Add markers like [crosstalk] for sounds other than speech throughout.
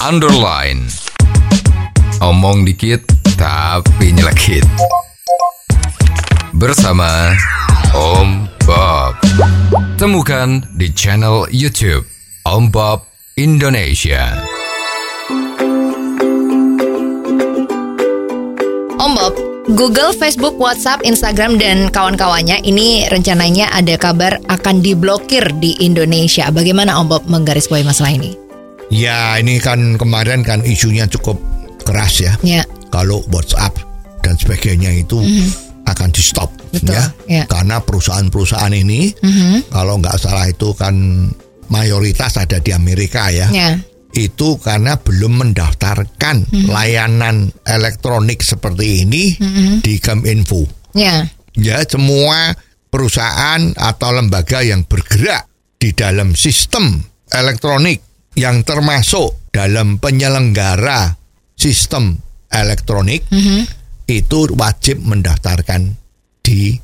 underline. Omong dikit tapi nyelekit. Bersama Om Bob. Temukan di channel YouTube Om Bob Indonesia. Om Bob, Google, Facebook, WhatsApp, Instagram, dan kawan-kawannya ini rencananya ada kabar akan diblokir di Indonesia. Bagaimana Om Bob menggarisbawahi masalah ini? Ya ini kan kemarin kan isunya cukup keras ya. Ya, Kalau WhatsApp dan sebagainya itu akan di stop. Betul, ya. ya. Karena perusahaan-perusahaan ini Mhm. kalau nggak salah itu kan mayoritas ada di Amerika ya. ya, Itu karena belum mendaftarkan Mhm. layanan elektronik seperti ini Mhm. di Keminfo. ya, Ya semua perusahaan atau lembaga yang bergerak di dalam sistem elektronik yang termasuk dalam penyelenggara sistem elektronik Mhm. itu wajib mendaftarkan di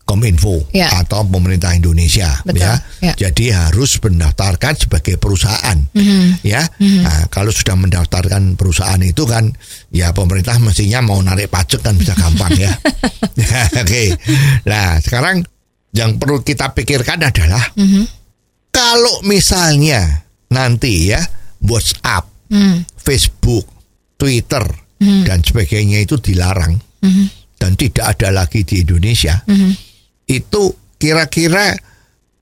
Kominfo Ya. atau pemerintah Indonesia Betul, ya. ya. Jadi harus mendaftarkan sebagai perusahaan Mhm. ya. Nah, kalau sudah mendaftarkan perusahaan itu kan ya pemerintah mestinya mau narik pajak kan bisa gampang ya. [laughs] Oke. Nah, sekarang yang perlu kita pikirkan adalah Mhm. kalau misalnya nanti ya WhatsApp, Hmm. Facebook, Twitter dan sebagainya itu dilarang Mhm. dan tidak ada lagi di Indonesia. Mhm. Itu kira-kira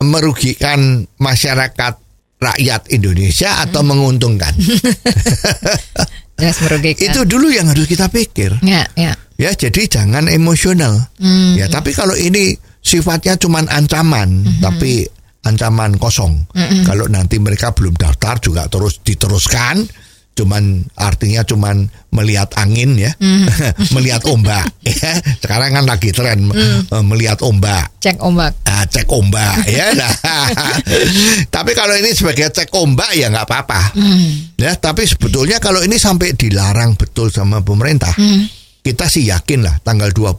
merugikan masyarakat rakyat Indonesia atau menguntungkan? [laughs] jelas merugikan. Itu dulu yang harus kita pikir. ya, ya, Ya, jadi jangan emosional. Hmm. Ya, tapi kalau ini sifatnya cuman ancaman, Hmm. tapi ancaman kosong. Kalau nanti mereka belum daftar juga terus diteruskan, cuman artinya cuman melihat angin ya, Hmm. [laughs] melihat ombak. [laughs] ya. Sekarang kan lagi tren eh, melihat ombak. cek ombak. Ah, cek ombak [laughs] ya. Nah, tapi kalau ini sebagai cek ombak ya nggak apa-apa. Hmm. Ya, tapi sebetulnya kalau ini sampai dilarang betul sama pemerintah, Hmm. kita sih yakin lah tanggal 20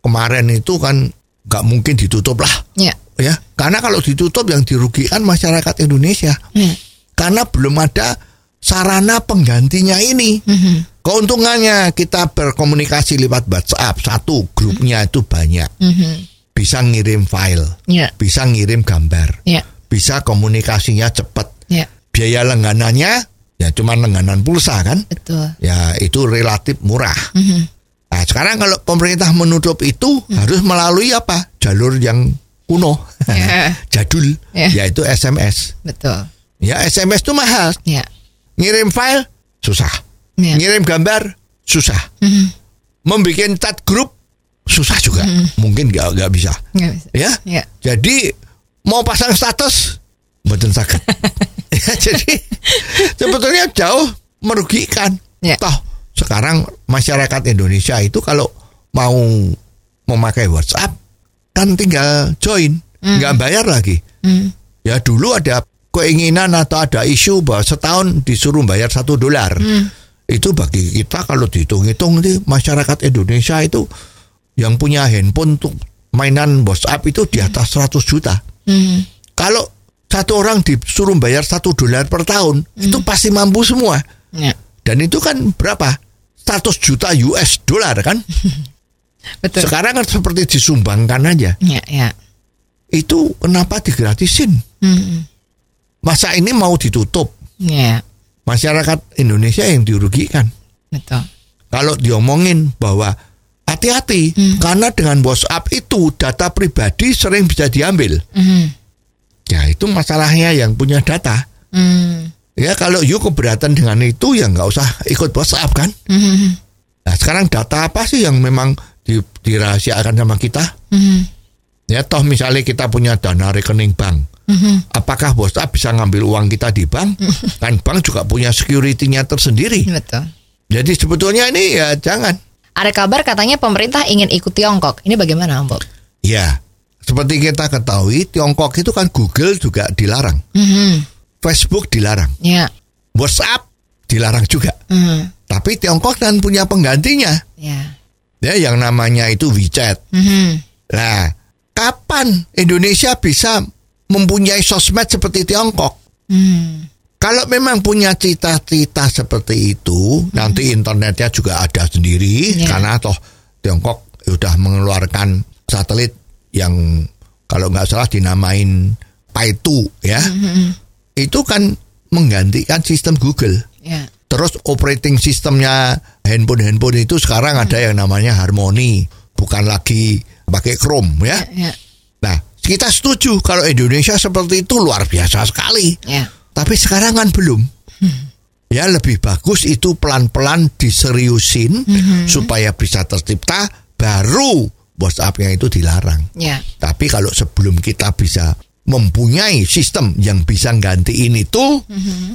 kemarin itu kan nggak mungkin ditutup lah. Ya, Ya, karena kalau ditutup yang dirugikan masyarakat Indonesia. ya. Karena belum ada sarana penggantinya ini. Mhm. Keuntungannya kita berkomunikasi lewat WhatsApp, satu grupnya itu banyak. Mhm. Bisa ngirim file, ya, bisa ngirim gambar, ya, bisa komunikasinya cepat. ya, Biaya langganannya ya cuma langganan pulsa kan? betul. Ya itu relatif murah. Mhm. Nah sekarang kalau pemerintah menutup itu harus melalui apa? Jalur yang kuno, Ya. [laughs] jadul, Ya. yaitu SMS. Betul. Ya SMS itu mahal. Ya, Ngirim file susah. ya. Ngirim gambar susah. Mhm. Membikin chat grup susah juga. Mungkin nggak nggak bisa. Bisa. Ya. Ya. Jadi mau pasang status betul sakit. [laughs] ya, jadi sebetulnya jauh merugikan. Ya. Toh sekarang masyarakat Indonesia itu kalau mau memakai WhatsApp kan tinggal join, nggak bayar lagi. Hmm. Ya dulu ada keinginan atau ada isu bahwa setahun disuruh bayar satu dolar. Itu bagi kita kalau dihitung-hitung nih masyarakat Indonesia itu yang punya handphone untuk mainan WhatsApp itu di atas 100 juta. Hmm. Kalau satu orang disuruh bayar satu dolar per tahun itu pasti mampu semua. Ya. Dan itu kan berapa? 100 juta US dollar kan? [laughs] Betul. Sekarang kan seperti disumbangkan aja. Ya, ya. Itu kenapa digratisin? Hmm. Masa ini mau ditutup? Ya, Masyarakat Indonesia yang dirugikan. betul. Kalau diomongin bahwa hati-hati karena dengan WhatsApp itu data pribadi sering bisa diambil. Mhm. Ya itu masalahnya yang punya data. Hmm. Ya kalau you keberatan dengan itu ya nggak usah ikut WhatsApp kan. Mhm. Nah sekarang data apa sih yang memang dirahasiakan sama kita? Mhm. Ya toh misalnya kita punya dana rekening bank. Mhm. Apakah WhatsApp bisa ngambil uang kita di bank? Kan bank juga punya security-nya tersendiri. Betul. Jadi sebetulnya ini ya jangan. Ada kabar katanya pemerintah ingin ikut Tiongkok. Ini bagaimana, Om Bob? Ya, seperti kita ketahui Tiongkok itu kan Google juga dilarang. Mhm. Facebook dilarang. Ya. WhatsApp dilarang juga. Mhm. Tapi Tiongkok kan punya penggantinya. Ya. Ya yang namanya itu WeChat. Mhm. Nah, kapan Indonesia bisa mempunyai sosmed seperti Tiongkok? Hmm. Kalau memang punya cita-cita seperti itu, nanti internetnya juga ada sendiri Ya. karena toh Tiongkok sudah mengeluarkan satelit yang kalau nggak salah dinamain Paitu ya. Itu kan menggantikan sistem Google. Ya. Terus operating sistemnya handphone-handphone itu sekarang ada yang namanya Harmony, bukan lagi pakai Chrome ya. Ya. Nah, kita setuju kalau Indonesia seperti itu luar biasa sekali. Ya. Tapi sekarang kan belum. Ya lebih bagus itu pelan-pelan diseriusin supaya bisa tercipta baru WhatsApp-nya itu dilarang. Ya. Tapi kalau sebelum kita bisa mempunyai sistem yang bisa gantiin itu,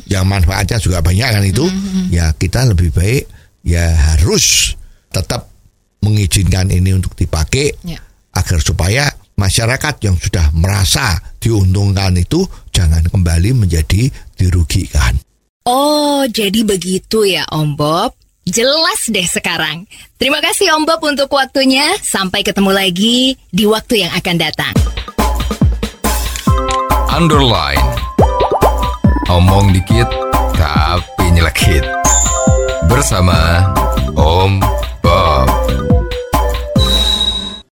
yang manfaatnya juga banyak kan itu, ya kita lebih baik ya harus tetap mengizinkan ini untuk dipakai Ya. agar supaya masyarakat yang sudah merasa diuntungkan itu jangan kembali menjadi dirugikan. Oh, jadi begitu ya Om Bob. Jelas deh sekarang. Terima kasih Om Bob untuk waktunya. Sampai ketemu lagi di waktu yang akan datang. Underline. Omong dikit tapi nyelekit. Bersama Om